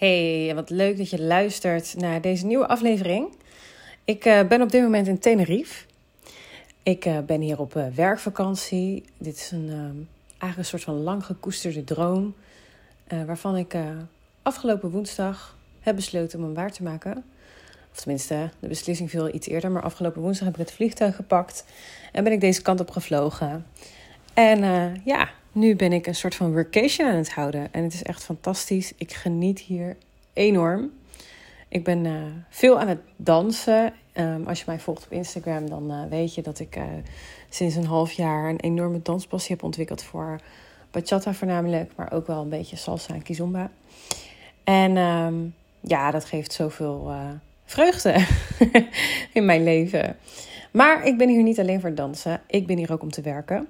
Hey, wat leuk dat je luistert naar deze nieuwe aflevering. Ik uh, ben op dit moment in Tenerife. Ik uh, ben hier op uh, werkvakantie. Dit is een, eigenlijk een soort van lang gekoesterde droom. waarvan ik afgelopen woensdag heb besloten om hem waar te maken. Of tenminste, de beslissing viel iets eerder. Maar afgelopen woensdag heb ik het vliegtuig gepakt. En ben ik deze kant op gevlogen. En ja, nu ben ik een soort van workation aan het houden. En het is echt fantastisch. Ik geniet hier enorm. Ik ben uh, veel aan het dansen. Um, als je mij volgt op Instagram, dan uh, weet je dat ik uh, sinds een half jaar een enorme danspassie heb ontwikkeld voor bachata voornamelijk, maar ook wel een beetje salsa en kizomba. En um, ja, dat geeft zoveel vreugde in mijn leven. Maar ik ben hier niet alleen voor dansen. Ik ben hier ook om te werken.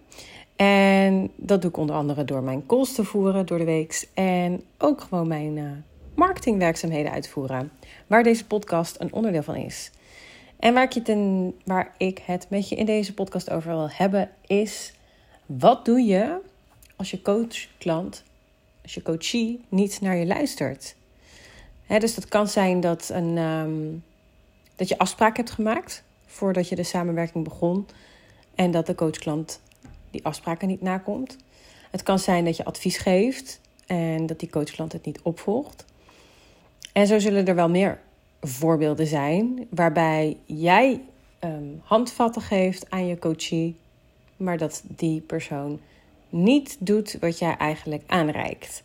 En dat doe ik onder andere door mijn calls te voeren door de week. En ook gewoon mijn uh, marketingwerkzaamheden uitvoeren. Waar deze podcast een onderdeel van is. En waar ik, waar ik het met je in deze podcast over wil hebben, is wat doe je als je coach, klant, als je coachie niet naar je luistert? dus dat kan zijn dat, een, um, dat je afspraak hebt gemaakt voordat je de samenwerking begon. En dat de coach-klant die afspraken niet nakomt. Het kan zijn dat je advies geeft en dat die coachklant het niet opvolgt. En zo zullen er wel meer voorbeelden zijn waarbij jij um, handvatten geeft aan je coachie, maar dat die persoon niet doet wat jij eigenlijk aanreikt.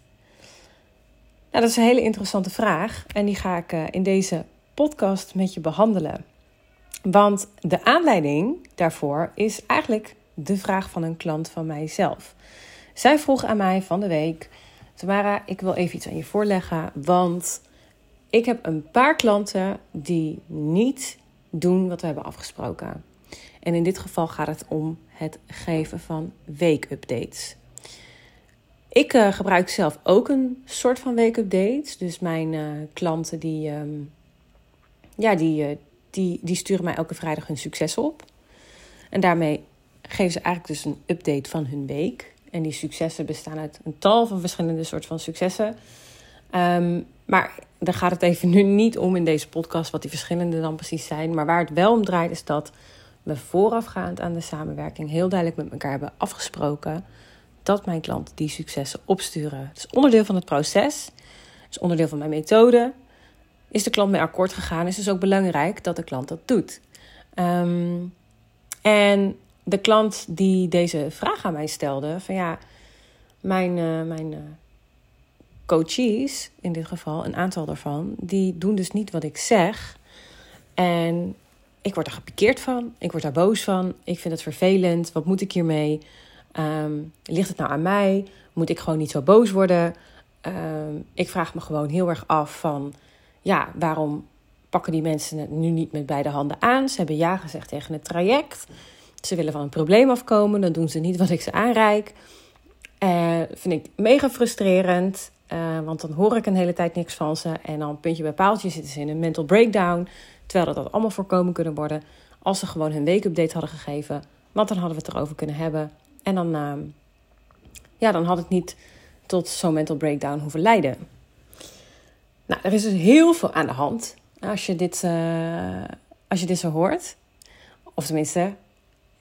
Nou, dat is een hele interessante vraag en die ga ik uh, in deze podcast met je behandelen. Want de aanleiding daarvoor is eigenlijk de vraag van een klant van mijzelf. Zij vroeg aan mij van de week: Tamara, ik wil even iets aan je voorleggen, want ik heb een paar klanten die niet doen wat we hebben afgesproken. En in dit geval gaat het om het geven van weekupdates. Ik uh, gebruik zelf ook een soort van weekupdates. Dus mijn uh, klanten die, um, ja, die, uh, die, die sturen mij elke vrijdag hun succes op. En daarmee geven ze eigenlijk dus een update van hun week. En die successen bestaan uit een tal van verschillende soorten van successen. Um, maar daar gaat het even nu niet om in deze podcast wat die verschillende dan precies zijn. Maar waar het wel om draait is dat we voorafgaand aan de samenwerking heel duidelijk met elkaar hebben afgesproken dat mijn klant die successen opsturen. Het is onderdeel van het proces, het is onderdeel van mijn methode. Is de klant mee akkoord gegaan, is dus ook belangrijk dat de klant dat doet. Um, en de klant die deze vraag aan mij stelde: van ja, mijn, uh, mijn uh, coaches, in dit geval, een aantal daarvan, die doen dus niet wat ik zeg. En ik word daar gepikeerd van, ik word daar boos van, ik vind het vervelend, wat moet ik hiermee? Um, ligt het nou aan mij? Moet ik gewoon niet zo boos worden? Um, ik vraag me gewoon heel erg af van, ja, waarom pakken die mensen het nu niet met beide handen aan? Ze hebben ja gezegd tegen het traject. Ze willen van een probleem afkomen, dan doen ze niet wat ik ze aanreik. Uh, vind ik mega frustrerend, uh, want dan hoor ik een hele tijd niks van ze. En dan puntje bij paaltje zitten ze in een mental breakdown. Terwijl dat, dat allemaal voorkomen kunnen worden als ze gewoon hun weekupdate hadden gegeven. Want dan hadden we het erover kunnen hebben. En dan, uh, ja, dan had het niet tot zo'n mental breakdown hoeven leiden. Nou, er is dus heel veel aan de hand als je dit, uh, als je dit zo hoort. Of tenminste,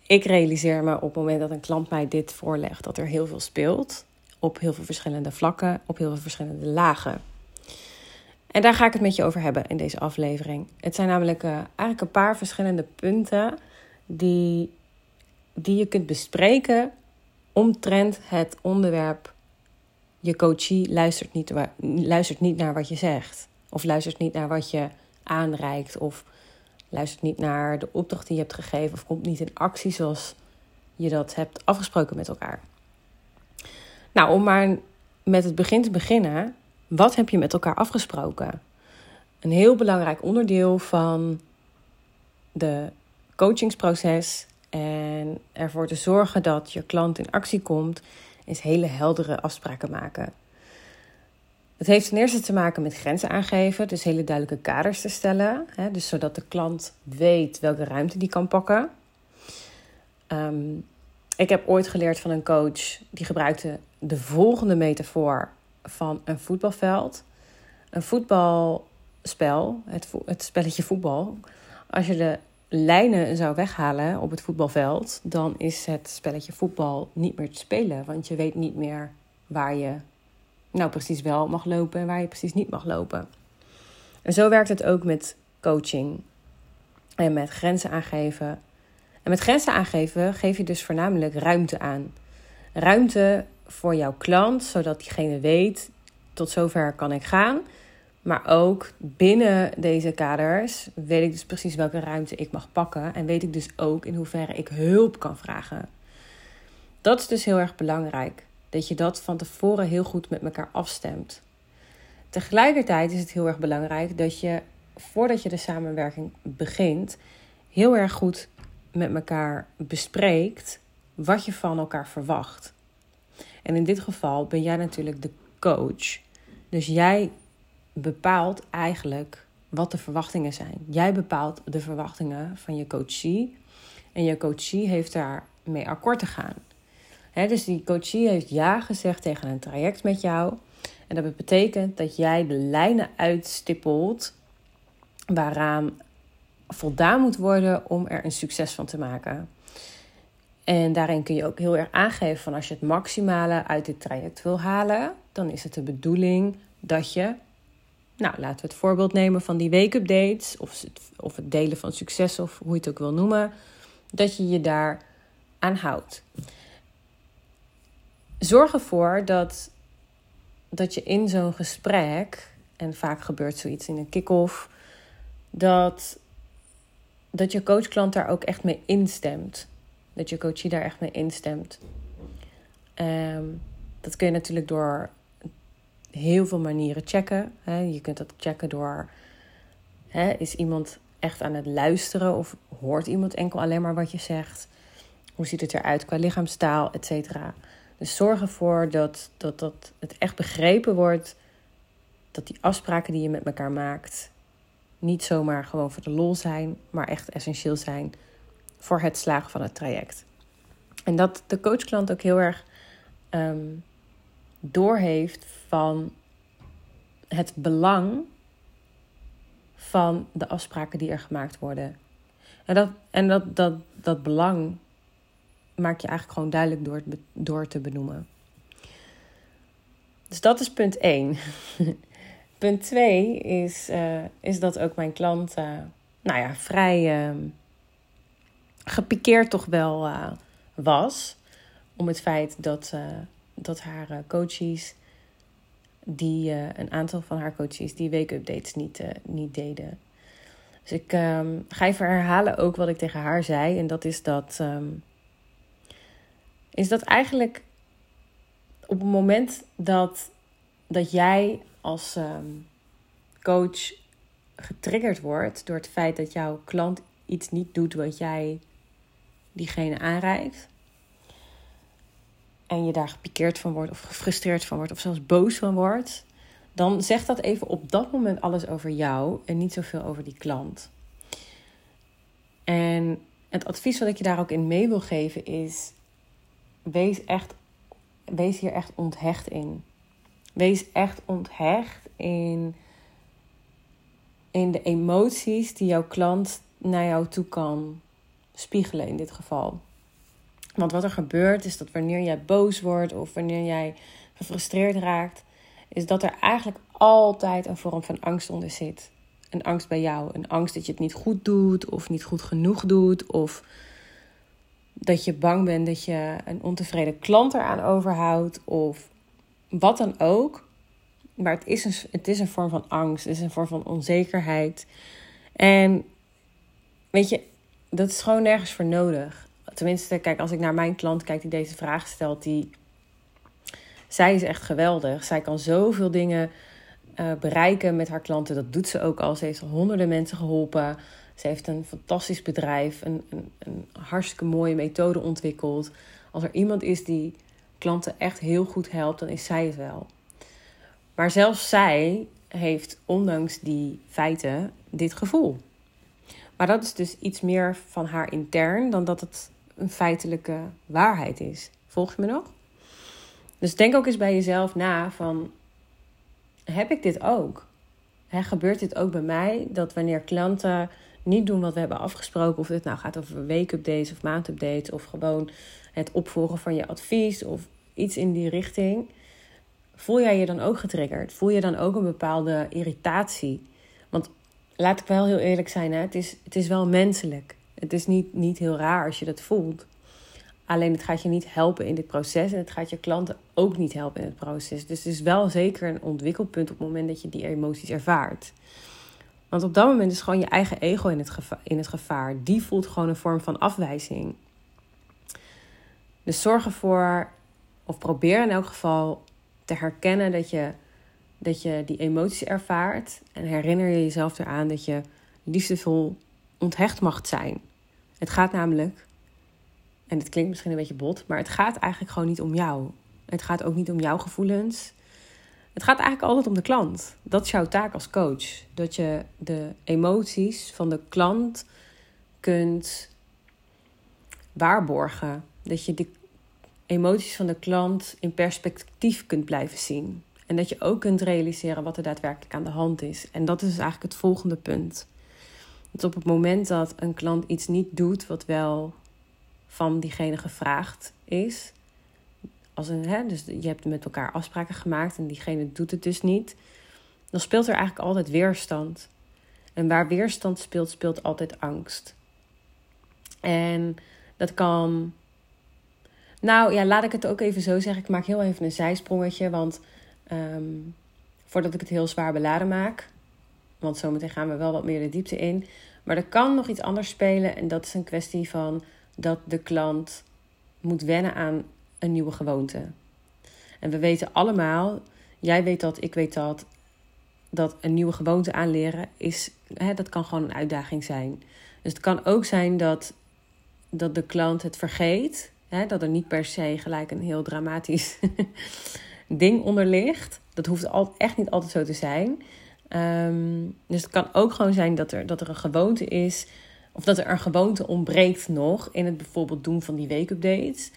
ik realiseer me op het moment dat een klant mij dit voorlegt, dat er heel veel speelt. Op heel veel verschillende vlakken, op heel veel verschillende lagen. En daar ga ik het met je over hebben in deze aflevering. Het zijn namelijk uh, eigenlijk een paar verschillende punten die, die je kunt bespreken omtrent het onderwerp. Je coachie luistert niet, luistert niet naar wat je zegt. Of luistert niet naar wat je aanreikt. Of luistert niet naar de opdracht die je hebt gegeven of komt niet in actie zoals je dat hebt afgesproken met elkaar. Nou, om maar met het begin te beginnen, wat heb je met elkaar afgesproken? Een heel belangrijk onderdeel van de coachingsproces en ervoor te zorgen dat je klant in actie komt, is hele heldere afspraken maken. Het heeft ten eerste te maken met grenzen aangeven, dus hele duidelijke kaders te stellen. Hè, dus zodat de klant weet welke ruimte die kan pakken. Um, ik heb ooit geleerd van een coach die gebruikte de volgende metafoor van een voetbalveld. Een voetbalspel, het, het spelletje voetbal, als je de lijnen zou weghalen op het voetbalveld, dan is het spelletje voetbal niet meer te spelen. Want je weet niet meer waar je nou precies wel mag lopen en waar je precies niet mag lopen. En zo werkt het ook met coaching en met grenzen aangeven. En met grenzen aangeven geef je dus voornamelijk ruimte aan. Ruimte voor jouw klant, zodat diegene weet tot zover kan ik gaan. Maar ook binnen deze kaders weet ik dus precies welke ruimte ik mag pakken. En weet ik dus ook in hoeverre ik hulp kan vragen. Dat is dus heel erg belangrijk. Dat je dat van tevoren heel goed met elkaar afstemt. Tegelijkertijd is het heel erg belangrijk dat je voordat je de samenwerking begint, heel erg goed met elkaar bespreekt wat je van elkaar verwacht. En in dit geval ben jij natuurlijk de coach. Dus jij bepaalt eigenlijk wat de verwachtingen zijn. Jij bepaalt de verwachtingen van je coachie. En je coachie heeft daar mee akkoord te gaan. Dus die coachie heeft ja gezegd tegen een traject met jou. En dat betekent dat jij de lijnen uitstippelt waaraan voldaan moet worden om er een succes van te maken. En daarin kun je ook heel erg aangeven van als je het maximale uit dit traject wil halen, dan is het de bedoeling dat je, nou laten we het voorbeeld nemen van die wake-updates of het, of het delen van succes of hoe je het ook wil noemen, dat je je daar aan houdt. Zorg ervoor dat, dat je in zo'n gesprek, en vaak gebeurt zoiets in een kick-off, dat, dat je coachklant daar ook echt mee instemt. Dat je coachie daar echt mee instemt. Um, dat kun je natuurlijk door heel veel manieren checken. Hè. Je kunt dat checken door: hè, is iemand echt aan het luisteren of hoort iemand enkel alleen maar wat je zegt? Hoe ziet het eruit qua lichaamstaal, et cetera? Dus zorg ervoor dat, dat, dat het echt begrepen wordt dat die afspraken die je met elkaar maakt niet zomaar gewoon voor de lol zijn, maar echt essentieel zijn voor het slagen van het traject. En dat de coachklant ook heel erg um, doorheeft van het belang van de afspraken die er gemaakt worden. En dat, en dat, dat, dat belang maak je eigenlijk gewoon duidelijk door, door te benoemen. Dus dat is punt 1. punt 2 is, uh, is dat ook mijn klant, uh, nou ja, vrij uh, gepikeerd toch wel uh, was. Om het feit dat, dat haar coaches, die, een aantal van haar coaches, die week-updates niet, niet deden. Dus ik um, ga even herhalen ook wat ik tegen haar zei. En dat is dat, um, is dat eigenlijk op het moment dat, dat jij als um, coach getriggerd wordt door het feit dat jouw klant iets niet doet wat jij diegene aanreikt. En je daar gepikeerd van wordt, of gefrustreerd van wordt, of zelfs boos van wordt. Dan zegt dat even op dat moment alles over jou en niet zoveel over die klant. En het advies wat ik je daar ook in mee wil geven is: wees, echt, wees hier echt onthecht in. Wees echt onthecht in, in de emoties die jouw klant naar jou toe kan spiegelen in dit geval. Want wat er gebeurt is dat wanneer jij boos wordt of wanneer jij gefrustreerd raakt, is dat er eigenlijk altijd een vorm van angst onder zit. Een angst bij jou. Een angst dat je het niet goed doet of niet goed genoeg doet. Of dat je bang bent dat je een ontevreden klant eraan overhoudt. Of wat dan ook. Maar het is, een, het is een vorm van angst, het is een vorm van onzekerheid. En weet je, dat is gewoon nergens voor nodig. Tenminste, kijk, als ik naar mijn klant kijk die deze vraag stelt, die. Zij is echt geweldig. Zij kan zoveel dingen uh, bereiken met haar klanten. Dat doet ze ook al. Ze heeft honderden mensen geholpen. Ze heeft een fantastisch bedrijf, een, een, een hartstikke mooie methode ontwikkeld. Als er iemand is die klanten echt heel goed helpt, dan is zij het wel. Maar zelfs zij heeft, ondanks die feiten, dit gevoel. Maar dat is dus iets meer van haar intern dan dat het een feitelijke waarheid is. Volg je me nog? Dus denk ook eens bij jezelf na van, heb ik dit ook? gebeurt dit ook bij mij. Dat wanneer klanten niet doen wat we hebben afgesproken, of het nou gaat over weekupdates of maandupdates, of gewoon het opvolgen van je advies of iets in die richting. Voel jij je dan ook getriggerd? Voel je dan ook een bepaalde irritatie? Want laat ik wel heel eerlijk zijn, hè? Het, is, het is wel menselijk. Het is niet, niet heel raar als je dat voelt. Alleen het gaat je niet helpen in dit proces en het gaat je klanten ook niet helpen in het proces. Dus het is wel zeker een ontwikkelpunt op het moment dat je die emoties ervaart. Want op dat moment is gewoon je eigen ego in het, gevaar, in het gevaar. Die voelt gewoon een vorm van afwijzing. Dus zorg ervoor, of probeer in elk geval te herkennen dat je, dat je die emoties ervaart. En herinner je jezelf eraan dat je liefdevol onthecht mag zijn. Het gaat namelijk, en het klinkt misschien een beetje bot, maar het gaat eigenlijk gewoon niet om jou. Het gaat ook niet om jouw gevoelens. Het gaat eigenlijk altijd om de klant. Dat is jouw taak als coach. Dat je de emoties van de klant kunt waarborgen. Dat je de emoties van de klant in perspectief kunt blijven zien. En dat je ook kunt realiseren wat er daadwerkelijk aan de hand is. En dat is dus eigenlijk het volgende punt. Dat op het moment dat een klant iets niet doet wat wel van diegene gevraagd is. Als een, hè, dus je hebt met elkaar afspraken gemaakt en diegene doet het dus niet. Dan speelt er eigenlijk altijd weerstand. En waar weerstand speelt, speelt altijd angst. En dat kan nou ja, laat ik het ook even zo zeggen. Ik maak heel even een zijsprongetje. Want ehm, voordat ik het heel zwaar beladen maak. Want zometeen gaan we wel wat meer de diepte in. Maar er kan nog iets anders spelen. En dat is een kwestie van dat de klant moet wennen aan een nieuwe gewoonte. En we weten allemaal, jij weet dat, ik weet dat, dat een nieuwe gewoonte aanleren is, hè, dat kan gewoon een uitdaging zijn. Dus het kan ook zijn dat, dat de klant het vergeet Hè, dat er niet per se gelijk een heel dramatisch ding onder ligt. Dat hoeft al, echt niet altijd zo te zijn. Ehm, dus het kan ook gewoon zijn dat er, dat er een gewoonte is. Of dat er een gewoonte ontbreekt nog in het bijvoorbeeld doen van die weekupdates.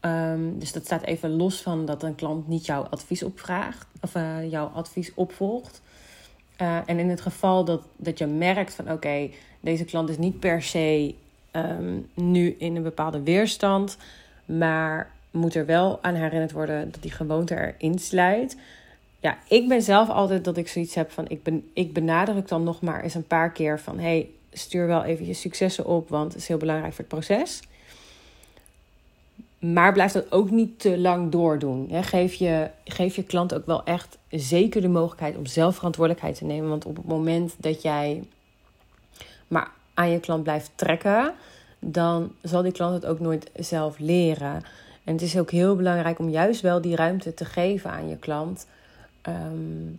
Um, dus dat staat even los van dat een klant niet jouw advies opvraagt. Of uh, jouw advies opvolgt. Uh, en in het geval dat, dat je merkt van oké, deze klant is niet per se um, nu in een bepaalde weerstand. Maar moet er wel aan herinnerd worden dat die gewoonte erin sluit. Ja, ik ben zelf altijd dat ik zoiets heb van... Ik, ben, ik benadruk dan nog maar eens een paar keer van... hey, stuur wel even je successen op, want het is heel belangrijk voor het proces. Maar blijf dat ook niet te lang doordoen. Geef, je, geef je klant ook wel echt zeker de mogelijkheid om zelf verantwoordelijkheid te nemen. Want op het moment dat jij maar aan je klant blijft trekken, dan zal die klant het ook nooit zelf leren. En het is ook heel belangrijk om juist wel die ruimte te geven aan je klant. Ehm,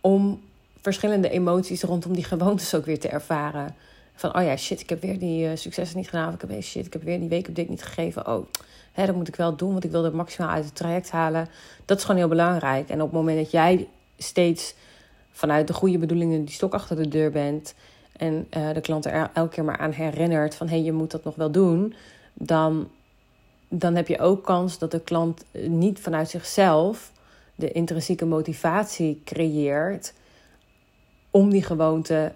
om verschillende emoties rondom die gewoontes ook weer te ervaren. Van, oh ja, shit, ik heb weer die uh, successen niet gedaan. Of ik heb weer, shit, ik heb weer die week op niet gegeven. Oh, hè, dat moet ik wel doen, want ik wil er maximaal uit het traject halen. Dat is gewoon heel belangrijk. En op het moment dat jij steeds vanuit de goede bedoelingen die stok achter de deur bent en uh, de klant er elke keer maar aan herinnert van hé, hey, je moet dat nog wel doen, dan, dan heb je ook kans dat de klant niet vanuit zichzelf de intrinsieke motivatie creëert om die gewoonte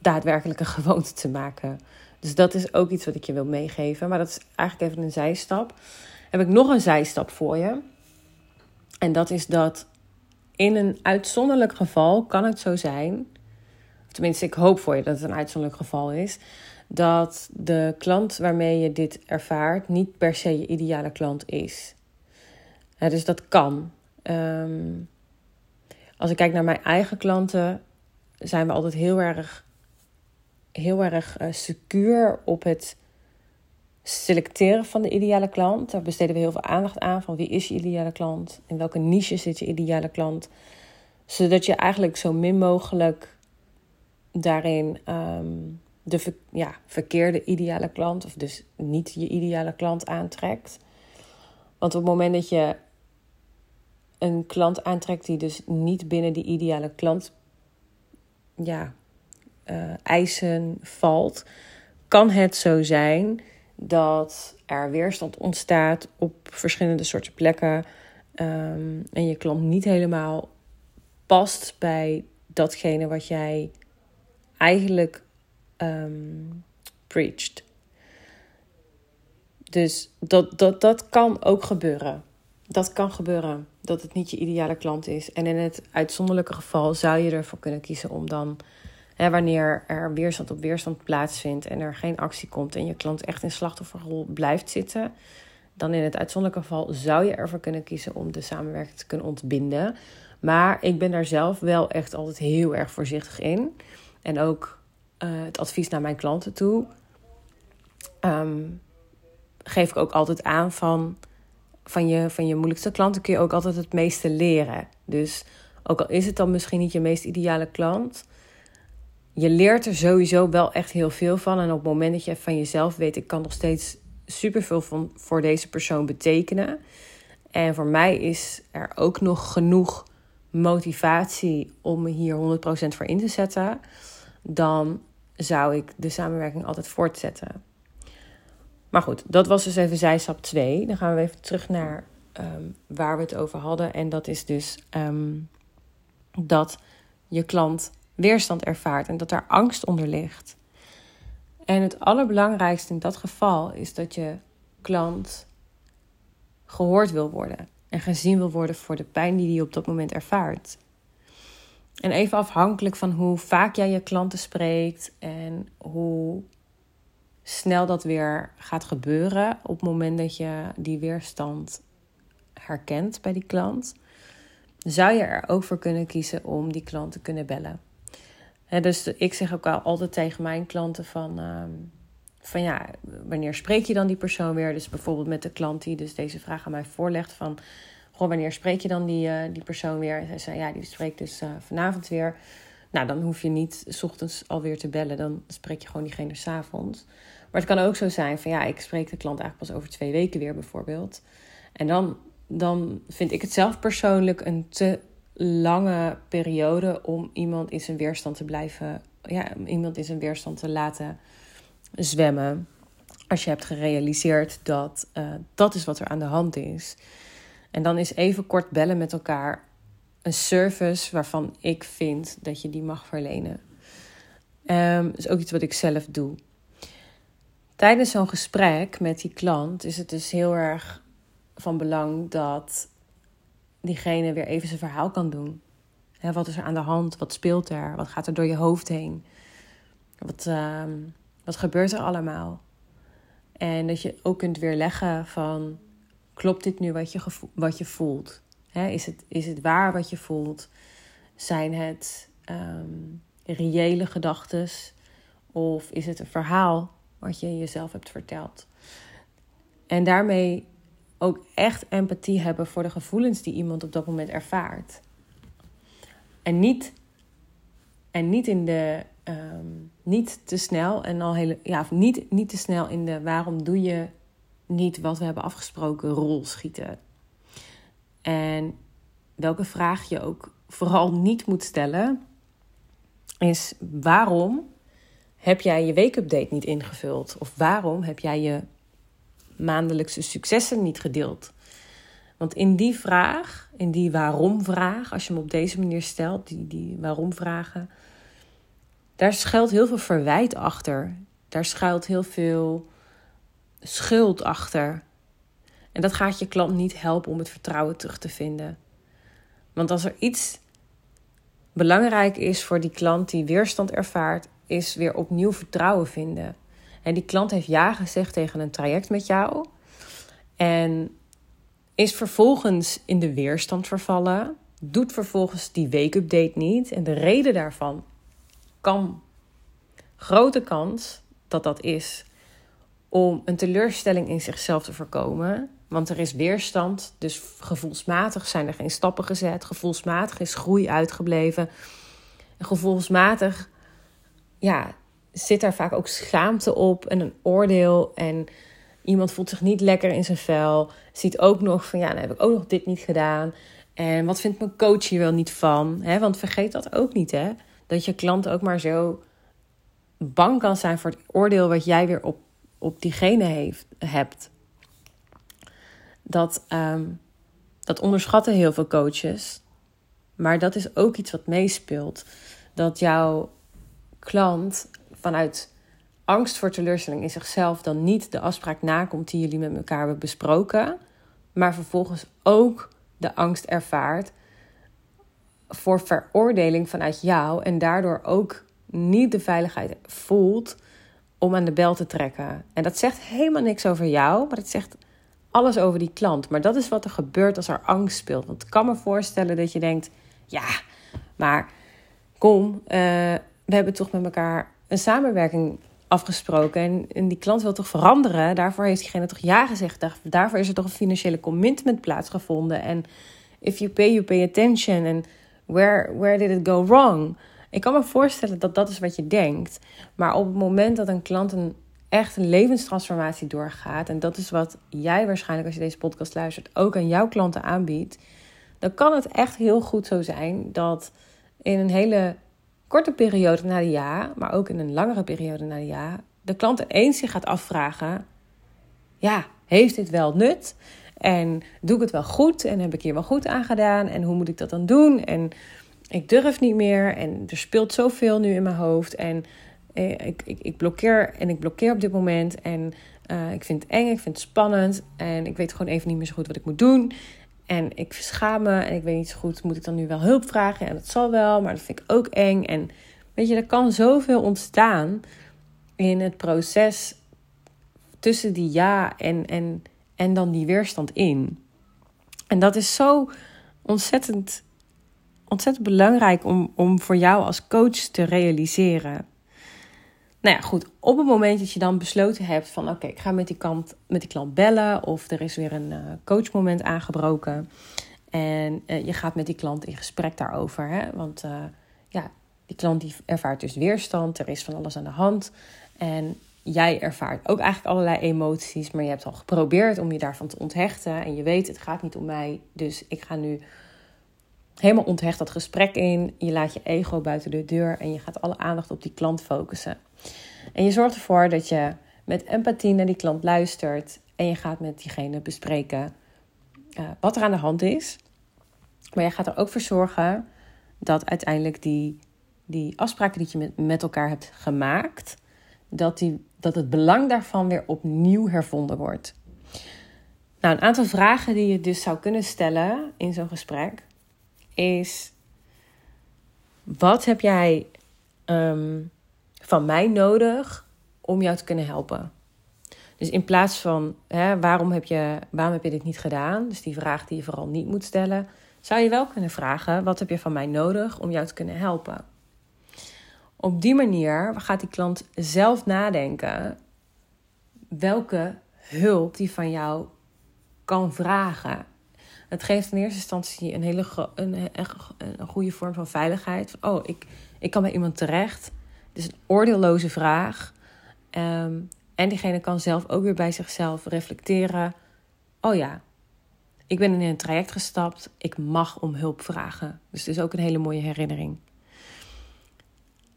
daadwerkelijk een gewoonte te maken. Dus dat is ook iets wat ik je wil meegeven. Maar dat is eigenlijk even een zijstap. Heb ik nog een zijstap voor je. En dat is dat in een uitzonderlijk geval kan het zo zijn tenminste ik hoop voor je dat het een uitzonderlijk geval is, dat de klant waarmee je dit ervaart niet per se je ideale klant is. dus dat kan. Ehm, als ik kijk naar mijn eigen klanten, zijn we altijd heel erg, heel erg uh, secuur op het selecteren van de ideale klant. Daar besteden we heel veel aandacht aan van wie is je ideale klant, in welke niche zit je ideale klant, zodat je eigenlijk zo min mogelijk daarin ehm, de ja, verkeerde ideale klant, of dus niet je ideale klant aantrekt. Want op het moment dat je een klant aantrekt die dus niet binnen die ideale klant ja, uh, eisen valt, kan het zo zijn dat er weerstand ontstaat op verschillende soorten plekken um, en je klant niet helemaal past bij datgene wat jij eigenlijk um, preached. Dus dat, dat, dat kan ook gebeuren. Dat kan gebeuren dat het niet je ideale klant is. En in het uitzonderlijke geval zou je ervoor kunnen kiezen om dan, wanneer er weerstand op weerstand plaatsvindt en er geen actie komt en je klant echt in slachtofferrol blijft zitten, dan in het uitzonderlijke geval zou je ervoor kunnen kiezen om de samenwerking te kunnen ontbinden. Maar ik ben daar zelf wel echt altijd heel erg voorzichtig in. En ook uh, het advies naar mijn klanten toe. Um, geef ik ook altijd aan van, van, je, van je moeilijkste klanten kun je ook altijd het meeste leren. Dus ook al is het dan misschien niet je meest ideale klant, je leert er sowieso wel echt heel veel van. En op het moment dat je van jezelf weet, ik kan nog steeds superveel van, voor deze persoon betekenen. En voor mij is er ook nog genoeg motivatie om me hier 100% voor in te zetten. Dan zou ik de samenwerking altijd voortzetten. Maar goed, dat was dus even zijstap 2. Dan gaan we even terug naar ehm, waar we het over hadden. En dat is dus ehm, dat je klant weerstand ervaart en dat daar angst onder ligt. En het allerbelangrijkste in dat geval is dat je klant gehoord wil worden en gezien wil worden voor de pijn die hij op dat moment ervaart. En even afhankelijk van hoe vaak jij je klanten spreekt en hoe snel dat weer gaat gebeuren op het moment dat je die weerstand herkent bij die klant, zou je er ook voor kunnen kiezen om die klant te kunnen bellen. Dus ik zeg ook al altijd tegen mijn klanten van, ehm, van ja, wanneer spreek je dan die persoon weer? Dus bijvoorbeeld met de klant die dus deze vraag aan mij voorlegt van, goh, wanneer spreek je dan die, uh, die persoon weer? Zij zei, ja, die spreekt dus uh, vanavond weer. Nou, dan hoef je niet s ochtends alweer te bellen. Dan spreek je gewoon diegene s'avonds. Maar het kan ook zo zijn van ja, ik spreek de klant eigenlijk pas over twee weken weer bijvoorbeeld. En dan, dan vind ik het zelf persoonlijk een te lange periode om iemand in zijn weerstand te blijven, ja, iemand in zijn weerstand te laten zwemmen. Als je hebt gerealiseerd dat uh, dat is wat er aan de hand is. En dan is even kort bellen met elkaar een service waarvan ik vind dat je die mag verlenen. Dat is ook iets wat ik zelf doe. Tijdens zo'n gesprek met die klant is het dus heel erg van belang dat diegene weer even zijn verhaal kan doen. wat is er aan de hand? Wat speelt er? Wat gaat er door je hoofd heen? Wat, uh, wat gebeurt er allemaal? En dat je ook kunt weerleggen van... klopt dit nu wat je, wat je voelt? is, het, is het waar wat je voelt? Zijn het um, reële gedachten? Of is het een verhaal wat je jezelf hebt verteld. En daarmee ook echt empathie hebben voor de gevoelens die iemand op dat moment ervaart. En niet, en niet in de. Ehm, niet te snel en al hele. Ja, niet, niet te snel in de waarom doe je niet wat we hebben afgesproken rol schieten. En welke vraag je ook vooral niet moet stellen, is waarom heb jij je weekupdate niet ingevuld? Of waarom heb jij je maandelijkse successen niet gedeeld? Want in die vraag, in die waarom-vraag, als je hem op deze manier stelt, die, die waarom-vragen, daar schuilt heel veel verwijt achter. Daar schuilt heel veel schuld achter. En dat gaat je klant niet helpen om het vertrouwen terug te vinden. Want als er iets belangrijk is voor die klant die weerstand ervaart, is weer opnieuw vertrouwen vinden. En die klant heeft ja gezegd tegen een traject met jou. En is vervolgens in de weerstand vervallen. Doet vervolgens die weekupdate niet. En de reden daarvan kan grote kans dat dat is om een teleurstelling in zichzelf te voorkomen. Want er is weerstand, dus gevoelsmatig zijn er geen stappen gezet. Gevoelsmatig is groei uitgebleven. En gevoelsmatig ja, zit daar vaak ook schaamte op en een oordeel. En iemand voelt zich niet lekker in zijn vel. Ziet ook nog van ja, dan heb ik ook nog dit niet gedaan. En wat vindt mijn coach hier wel niet van? He, want vergeet dat ook niet, hè? Dat je klant ook maar zo bang kan zijn voor het oordeel wat jij weer op, op diegene heeft, hebt. Dat, um, dat onderschatten heel veel coaches. Maar dat is ook iets wat meespeelt. Dat jouw klant vanuit angst voor teleurstelling in zichzelf dan niet de afspraak nakomt die jullie met elkaar hebben besproken, maar vervolgens ook de angst ervaart voor veroordeling vanuit jou en daardoor ook niet de veiligheid voelt om aan de bel te trekken. En dat zegt helemaal niks over jou, maar het zegt alles over die klant. Maar dat is wat er gebeurt als er angst speelt. Want ik kan me voorstellen dat je denkt: ja, maar kom, uh, we hebben toch met elkaar een samenwerking afgesproken. En, en, die klant wil toch veranderen? Daarvoor heeft diegene toch ja gezegd. Daarvoor is er toch een financiële commitment plaatsgevonden. En if you pay, you pay attention. En where, where did it go wrong? Ik kan me voorstellen dat dat is wat je denkt. Maar op het moment dat een klant een echt een levenstransformatie doorgaat. En dat is wat jij waarschijnlijk als je deze podcast luistert ook aan jouw klanten aanbiedt. Dan kan het echt heel goed zo zijn dat in een hele korte periode na de ja, maar ook in een langere periode na de ja, de klant ineens zich gaat afvragen: ja, heeft dit wel nut? En doe ik het wel goed? En heb ik hier wel goed aan gedaan? En hoe moet ik dat dan doen? En ik durf niet meer. En er speelt zoveel nu in mijn hoofd. En eh, ik, ik, ik blokkeer en ik blokkeer op dit moment. En uh, ik vind het eng, ik vind het spannend. En ik weet gewoon even niet meer zo goed wat ik moet doen. En ik verschaam me en ik weet niet zo goed, moet ik dan nu wel hulp vragen? En dat zal wel, maar dat vind ik ook eng. En weet je, er kan zoveel ontstaan in het proces tussen die ja en, en, en dan die weerstand in. En dat is zo ontzettend, ontzettend belangrijk om, om voor jou als coach te realiseren. Nou ja, goed. Op het moment dat je dan besloten hebt van... oké, ik ga met die, kant, met die klant bellen... of er is weer een uh, coachmoment aangebroken... en uh, je gaat met die klant in gesprek daarover. Hè? Want uh, ja, die klant die ervaart dus weerstand. Er is van alles aan de hand. En jij ervaart ook eigenlijk allerlei emoties... maar je hebt al geprobeerd om je daarvan te onthechten... en je weet, het gaat niet om mij... dus ik ga nu helemaal onthecht dat gesprek in. Je laat je ego buiten de deur... en je gaat alle aandacht op die klant focussen... En je zorgt ervoor dat je met empathie naar die klant luistert en je gaat met diegene bespreken uh, wat er aan de hand is. Maar je gaat er ook voor zorgen dat uiteindelijk die, die afspraken die je met, met elkaar hebt gemaakt, dat, die, dat het belang daarvan weer opnieuw hervonden wordt. Nou, een aantal vragen die je dus zou kunnen stellen in zo'n gesprek is: wat heb jij um, van mij nodig om jou te kunnen helpen? Dus in plaats van hè, waarom, heb je, waarom heb je dit niet gedaan, dus die vraag die je vooral niet moet stellen, zou je wel kunnen vragen: wat heb je van mij nodig om jou te kunnen helpen? Op die manier gaat die klant zelf nadenken welke hulp die van jou kan vragen. Het geeft in eerste instantie een hele een, een, goede vorm van veiligheid. Oh, ik, ik kan bij iemand terecht is een oordeelloze vraag. Ehm, en diegene kan zelf ook weer bij zichzelf reflecteren. Oh ja, ik ben in een traject gestapt. Ik mag om hulp vragen. Dus het is ook een hele mooie herinnering.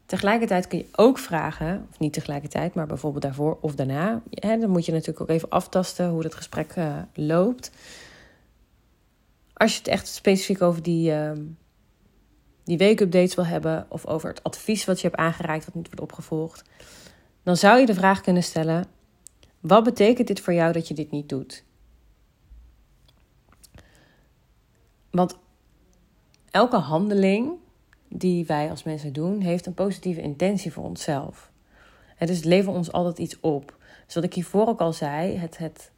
Tegelijkertijd kun je ook vragen, of niet tegelijkertijd, maar bijvoorbeeld daarvoor of daarna. Hè, dan moet je natuurlijk ook even aftasten hoe het gesprek uh, loopt. Als je het echt specifiek over die, uh, die weekupdates wil hebben of over het advies wat je hebt aangereikt wat niet wordt opgevolgd, dan zou je de vraag kunnen stellen: wat betekent dit voor jou dat je dit niet doet? Want elke handeling die wij als mensen doen, heeft een positieve intentie voor onszelf. Het dus levert ons altijd iets op. Dus wat ik hiervoor ook al zei, het, het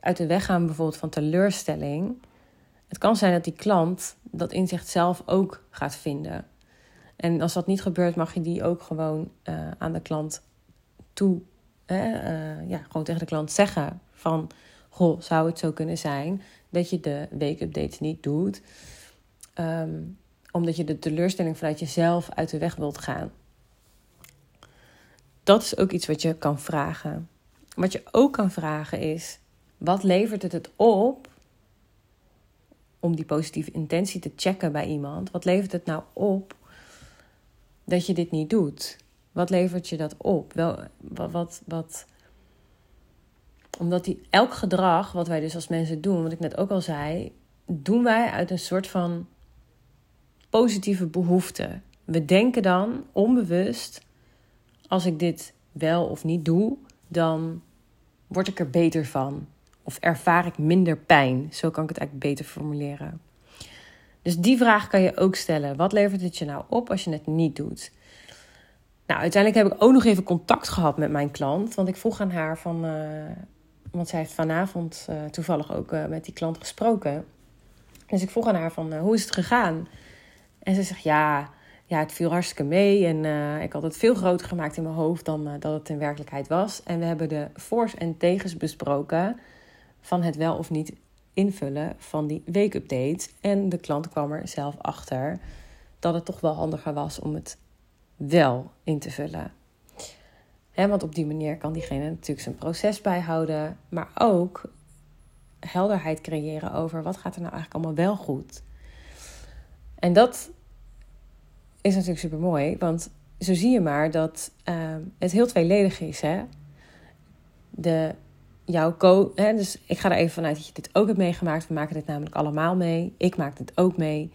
uit de weg gaan bijvoorbeeld van teleurstelling het kan zijn dat die klant dat in zichzelf ook gaat vinden. En als dat niet gebeurt, mag je die ook gewoon uh, aan de klant toe, uh, ja, gewoon tegen de klant zeggen van, goh, zou het zo kunnen zijn dat je de weekupdates niet doet, um, omdat je de teleurstelling vanuit jezelf uit de weg wilt gaan. Dat is ook iets wat je kan vragen. Wat je ook kan vragen is, wat levert het het op om die positieve intentie te checken bij iemand. Wat levert het nou op dat je dit niet doet? Wat levert je dat op? Wel, wat, wat, omdat die, elk gedrag wat wij dus als mensen doen, wat ik net ook al zei, doen wij uit een soort van positieve behoefte. We denken dan onbewust: als ik dit wel of niet doe, dan word ik er beter van. Of ervaar ik minder pijn. Zo kan ik het eigenlijk beter formuleren. Dus die vraag kan je ook stellen. Wat levert het je nou op als je het niet doet? Nou, uiteindelijk heb ik ook nog even contact gehad met mijn klant. Want ik vroeg aan haar van. Uh, want zij heeft vanavond uh, toevallig ook uh, met die klant gesproken. Dus ik vroeg aan haar van hoe is het gegaan? En ze zegt ja, ja, het viel hartstikke mee. En ik had het veel groter gemaakt in mijn hoofd dan dat het in werkelijkheid was. En we hebben de voor's en tegens besproken van het wel of niet invullen van die weekupdate. En de klant kwam er zelf achter dat het toch wel handiger was om het wel in te vullen. want op die manier kan diegene natuurlijk zijn proces bijhouden, maar ook helderheid creëren over wat gaat er nou eigenlijk allemaal wel goed. En dat is natuurlijk super mooi, want zo zie je maar dat uh, het heel tweeledig is. Hè? De jouw co. Hè, dus ik ga er even vanuit dat je dit ook hebt meegemaakt. We maken dit namelijk allemaal mee. Ik maak dit ook mee.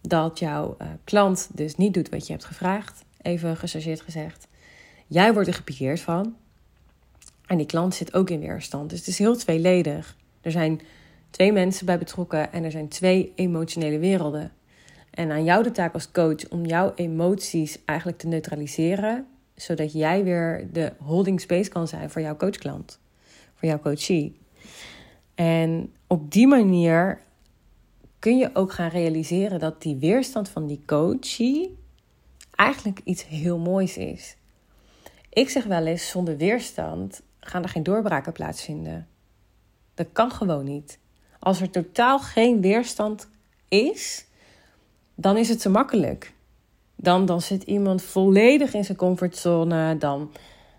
Dat jouw uh, klant dus niet doet wat je hebt gevraagd. Even gechargeerd gezegd. Jij wordt er gepikeerd van. En die klant zit ook in weerstand. Dus het is heel tweeledig. Er zijn twee mensen bij betrokken en er zijn twee emotionele werelden. En aan jou de taak als coach om jouw emoties eigenlijk te neutraliseren, zodat jij weer de holding space kan zijn voor jouw coachklant voor jouw coachie. En op die manier kun je ook gaan realiseren dat die weerstand van die coachie eigenlijk iets heel moois is. Ik zeg wel eens, zonder weerstand gaan er geen doorbraken plaatsvinden. Dat kan gewoon niet. Als er totaal geen weerstand is, dan is het te makkelijk. Dan, dan zit iemand volledig in zijn comfortzone. Dan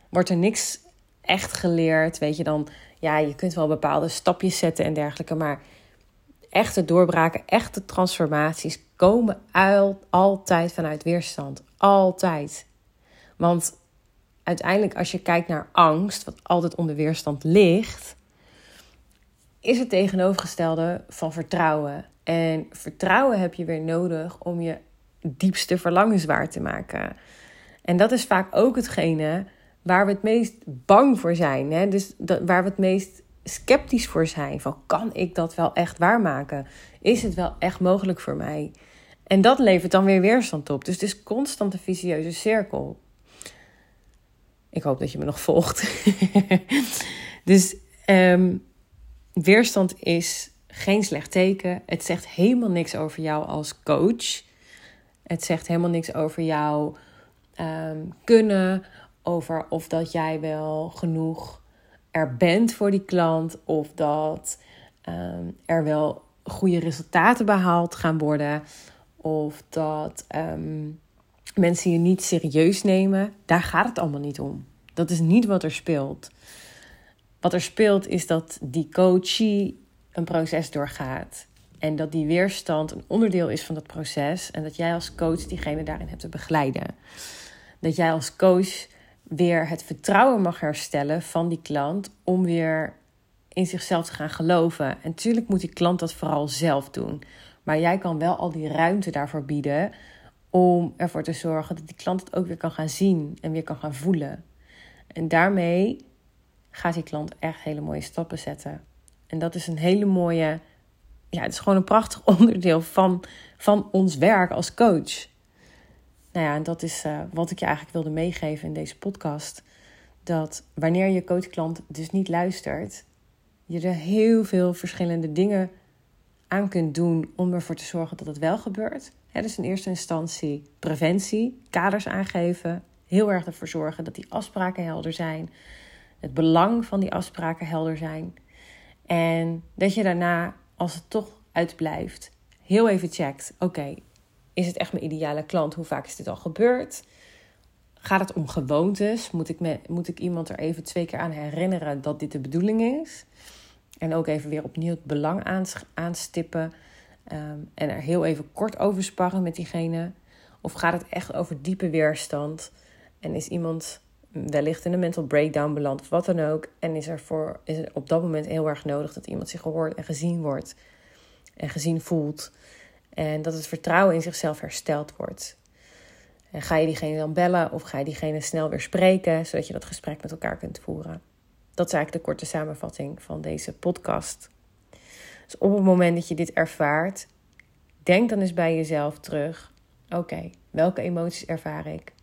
wordt er niks echt geleerd. Weet je dan, ja, je kunt wel bepaalde stapjes zetten en dergelijke. Maar echte doorbraken, echte transformaties komen altijd vanuit weerstand. Altijd. Want uiteindelijk, als je kijkt naar angst, wat altijd onder weerstand ligt, is het tegenovergestelde van vertrouwen. En vertrouwen heb je weer nodig om je diepste verlangens waar te maken. En dat is vaak ook hetgene waar we het meest bang voor zijn. Hè? Dus dat, waar we het meest sceptisch voor zijn. Van kan ik dat wel echt waarmaken? Is het wel echt mogelijk voor mij? En dat levert dan weer weerstand op. Dus het is constant een vicieuze cirkel. Ik hoop dat je me nog volgt. dus ehm, weerstand is geen slecht teken. Het zegt helemaal niks over jou als coach. Het zegt helemaal niks over jouw ehm, kunnen over of dat jij wel genoeg er bent voor die klant of dat ehm, er wel goede resultaten behaald gaan worden of dat ehm, mensen je niet serieus nemen. Daar gaat het allemaal niet om. Dat is niet wat er speelt. Wat er speelt is dat die coachie een proces doorgaat. En dat die weerstand een onderdeel is van dat proces. En dat jij als coach diegene daarin hebt te begeleiden. Dat jij als coach weer het vertrouwen mag herstellen van die klant om weer in zichzelf te gaan geloven. En natuurlijk moet die klant dat vooral zelf doen. Maar jij kan wel al die ruimte daarvoor bieden om ervoor te zorgen dat die klant het ook weer kan gaan zien en weer kan gaan voelen. En daarmee gaat die klant echt hele mooie stappen zetten. En dat is een hele mooie, ja, het is gewoon een prachtig onderdeel van, van ons werk als coach. Nou ja, en dat is uh, wat ik je eigenlijk wilde meegeven in deze podcast. Dat wanneer je coachklant dus niet luistert, je er heel veel verschillende dingen aan kunt doen om ervoor te zorgen dat het wel gebeurt. He, dus in eerste instantie preventie, kaders aangeven, heel erg ervoor zorgen dat die afspraken helder zijn, het belang van die afspraken helder zijn. En dat je daarna, als het toch uitblijft, heel even checkt: oké, is het echt mijn ideale klant? Hoe vaak is dit al gebeurd? Gaat het om gewoontes? Moet ik, me, moet ik iemand er even twee keer aan herinneren dat dit de bedoeling is? En ook even weer opnieuw het belang aanstippen. Um, en er heel even kort over sparren met diegene. Of gaat het echt over diepe weerstand? En is iemand wellicht in een mental breakdown beland of wat dan ook? En is er, voor, is er op dat moment heel erg nodig dat iemand zich gehoord en gezien wordt en gezien voelt? En dat het vertrouwen in zichzelf hersteld wordt. En ga je diegene dan bellen of ga je diegene snel weer spreken, zodat je dat gesprek met elkaar kunt voeren? Dat is eigenlijk de korte samenvatting van deze podcast. Dus op het moment dat je dit ervaart, denk dan eens bij jezelf terug: oké, welke emoties ervaar ik?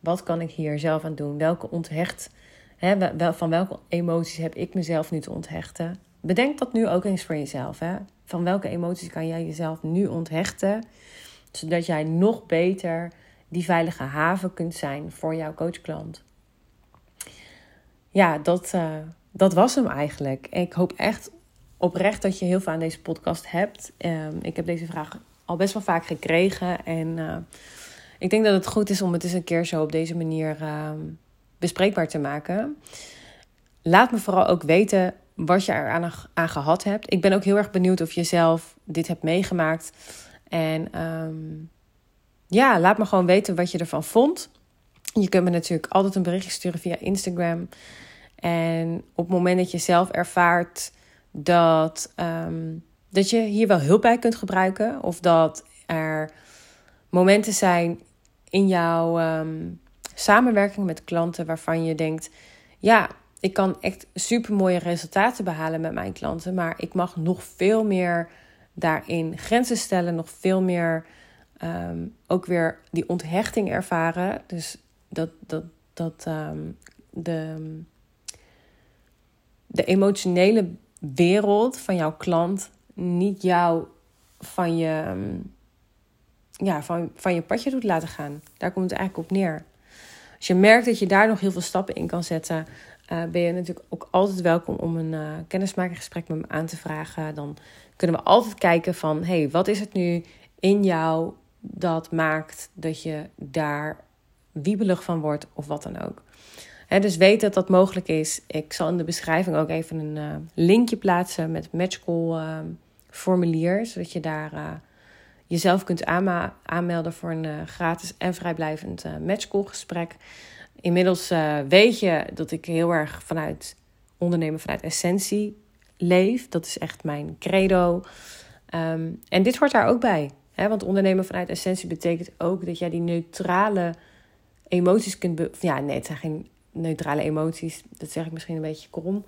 Wat kan ik hier zelf aan doen? Welke onthecht, hè, van welke emoties heb ik mezelf nu te onthechten? Bedenk dat nu ook eens voor jezelf. Hè? Van welke emoties kan jij jezelf nu onthechten, zodat jij nog beter die veilige haven kunt zijn voor jouw coachklant? Ja, dat, uh, dat was hem eigenlijk. Ik hoop echt oprecht dat je heel veel aan deze podcast hebt. Um, ik heb deze vraag al best wel vaak gekregen. En uh, ik denk dat het goed is om het eens een keer zo op deze manier uh, bespreekbaar te maken. Laat me vooral ook weten wat je er aan, gehad hebt. Ik ben ook heel erg benieuwd of je zelf dit hebt meegemaakt. En um, ja, laat me gewoon weten wat je ervan vond. Je kunt me natuurlijk altijd een berichtje sturen via Instagram. En op het moment dat je zelf ervaart dat, um, dat je hier wel hulp bij kunt gebruiken, of dat er momenten zijn in jouw um, samenwerking met klanten waarvan je denkt: ja, ik kan echt super mooie resultaten behalen met mijn klanten, maar ik mag nog veel meer daarin grenzen stellen, nog veel meer um, ook weer die onthechting ervaren. Dus dat, dat, dat um, de, de emotionele wereld van jouw klant niet jou van je, ja, van, van je padje doet laten gaan. Daar komt het eigenlijk op neer. Als je merkt dat je daar nog heel veel stappen in kan zetten, uh, ben je natuurlijk ook altijd welkom om een uh, kennismakingsgesprek met me aan te vragen. Dan kunnen we altijd kijken van, hey, wat is het nu in jou dat maakt dat je daar wiebelig van wordt of wat dan ook. dus weet dat dat mogelijk is. Ik zal in de beschrijving ook even een uh, linkje plaatsen met matchcall uh, formulier, zodat je daar jezelf kunt aanmelden voor een gratis en vrijblijvend matchcall gesprek. Inmiddels weet je dat ik heel erg vanuit ondernemen vanuit essentie leef. Dat is echt mijn credo. Um, en dit hoort daar ook bij want ondernemen vanuit essentie betekent ook dat jij die neutrale emoties kunt. ja, nee, het zijn geen neutrale emoties. Dat zeg ik misschien een beetje krom.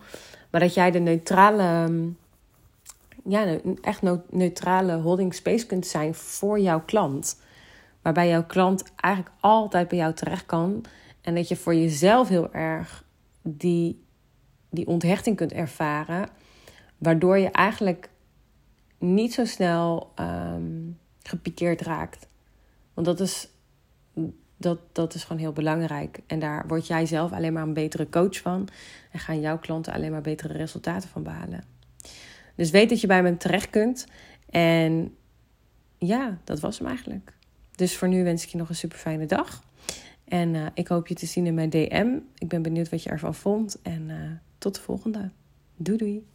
Maar dat jij de neutrale. Ehm, ja, echt neutrale holding space kunt zijn voor jouw klant. Waarbij jouw klant eigenlijk altijd bij jou terecht kan. En dat je voor jezelf heel erg die, die onthechting kunt ervaren. Waardoor je eigenlijk niet zo snel um, gepikeerd raakt. Want dat is, dat, dat is gewoon heel belangrijk. En daar word jij zelf alleen maar een betere coach van. En gaan jouw klanten alleen maar betere resultaten van behalen. Dus weet dat je bij me terecht kunt. En ja, dat was hem eigenlijk. Dus voor nu wens ik je nog een super fijne dag. En uh, ik hoop je te zien in mijn DM. Ik ben benieuwd wat je ervan vond. En uh, tot de volgende. Doei doei.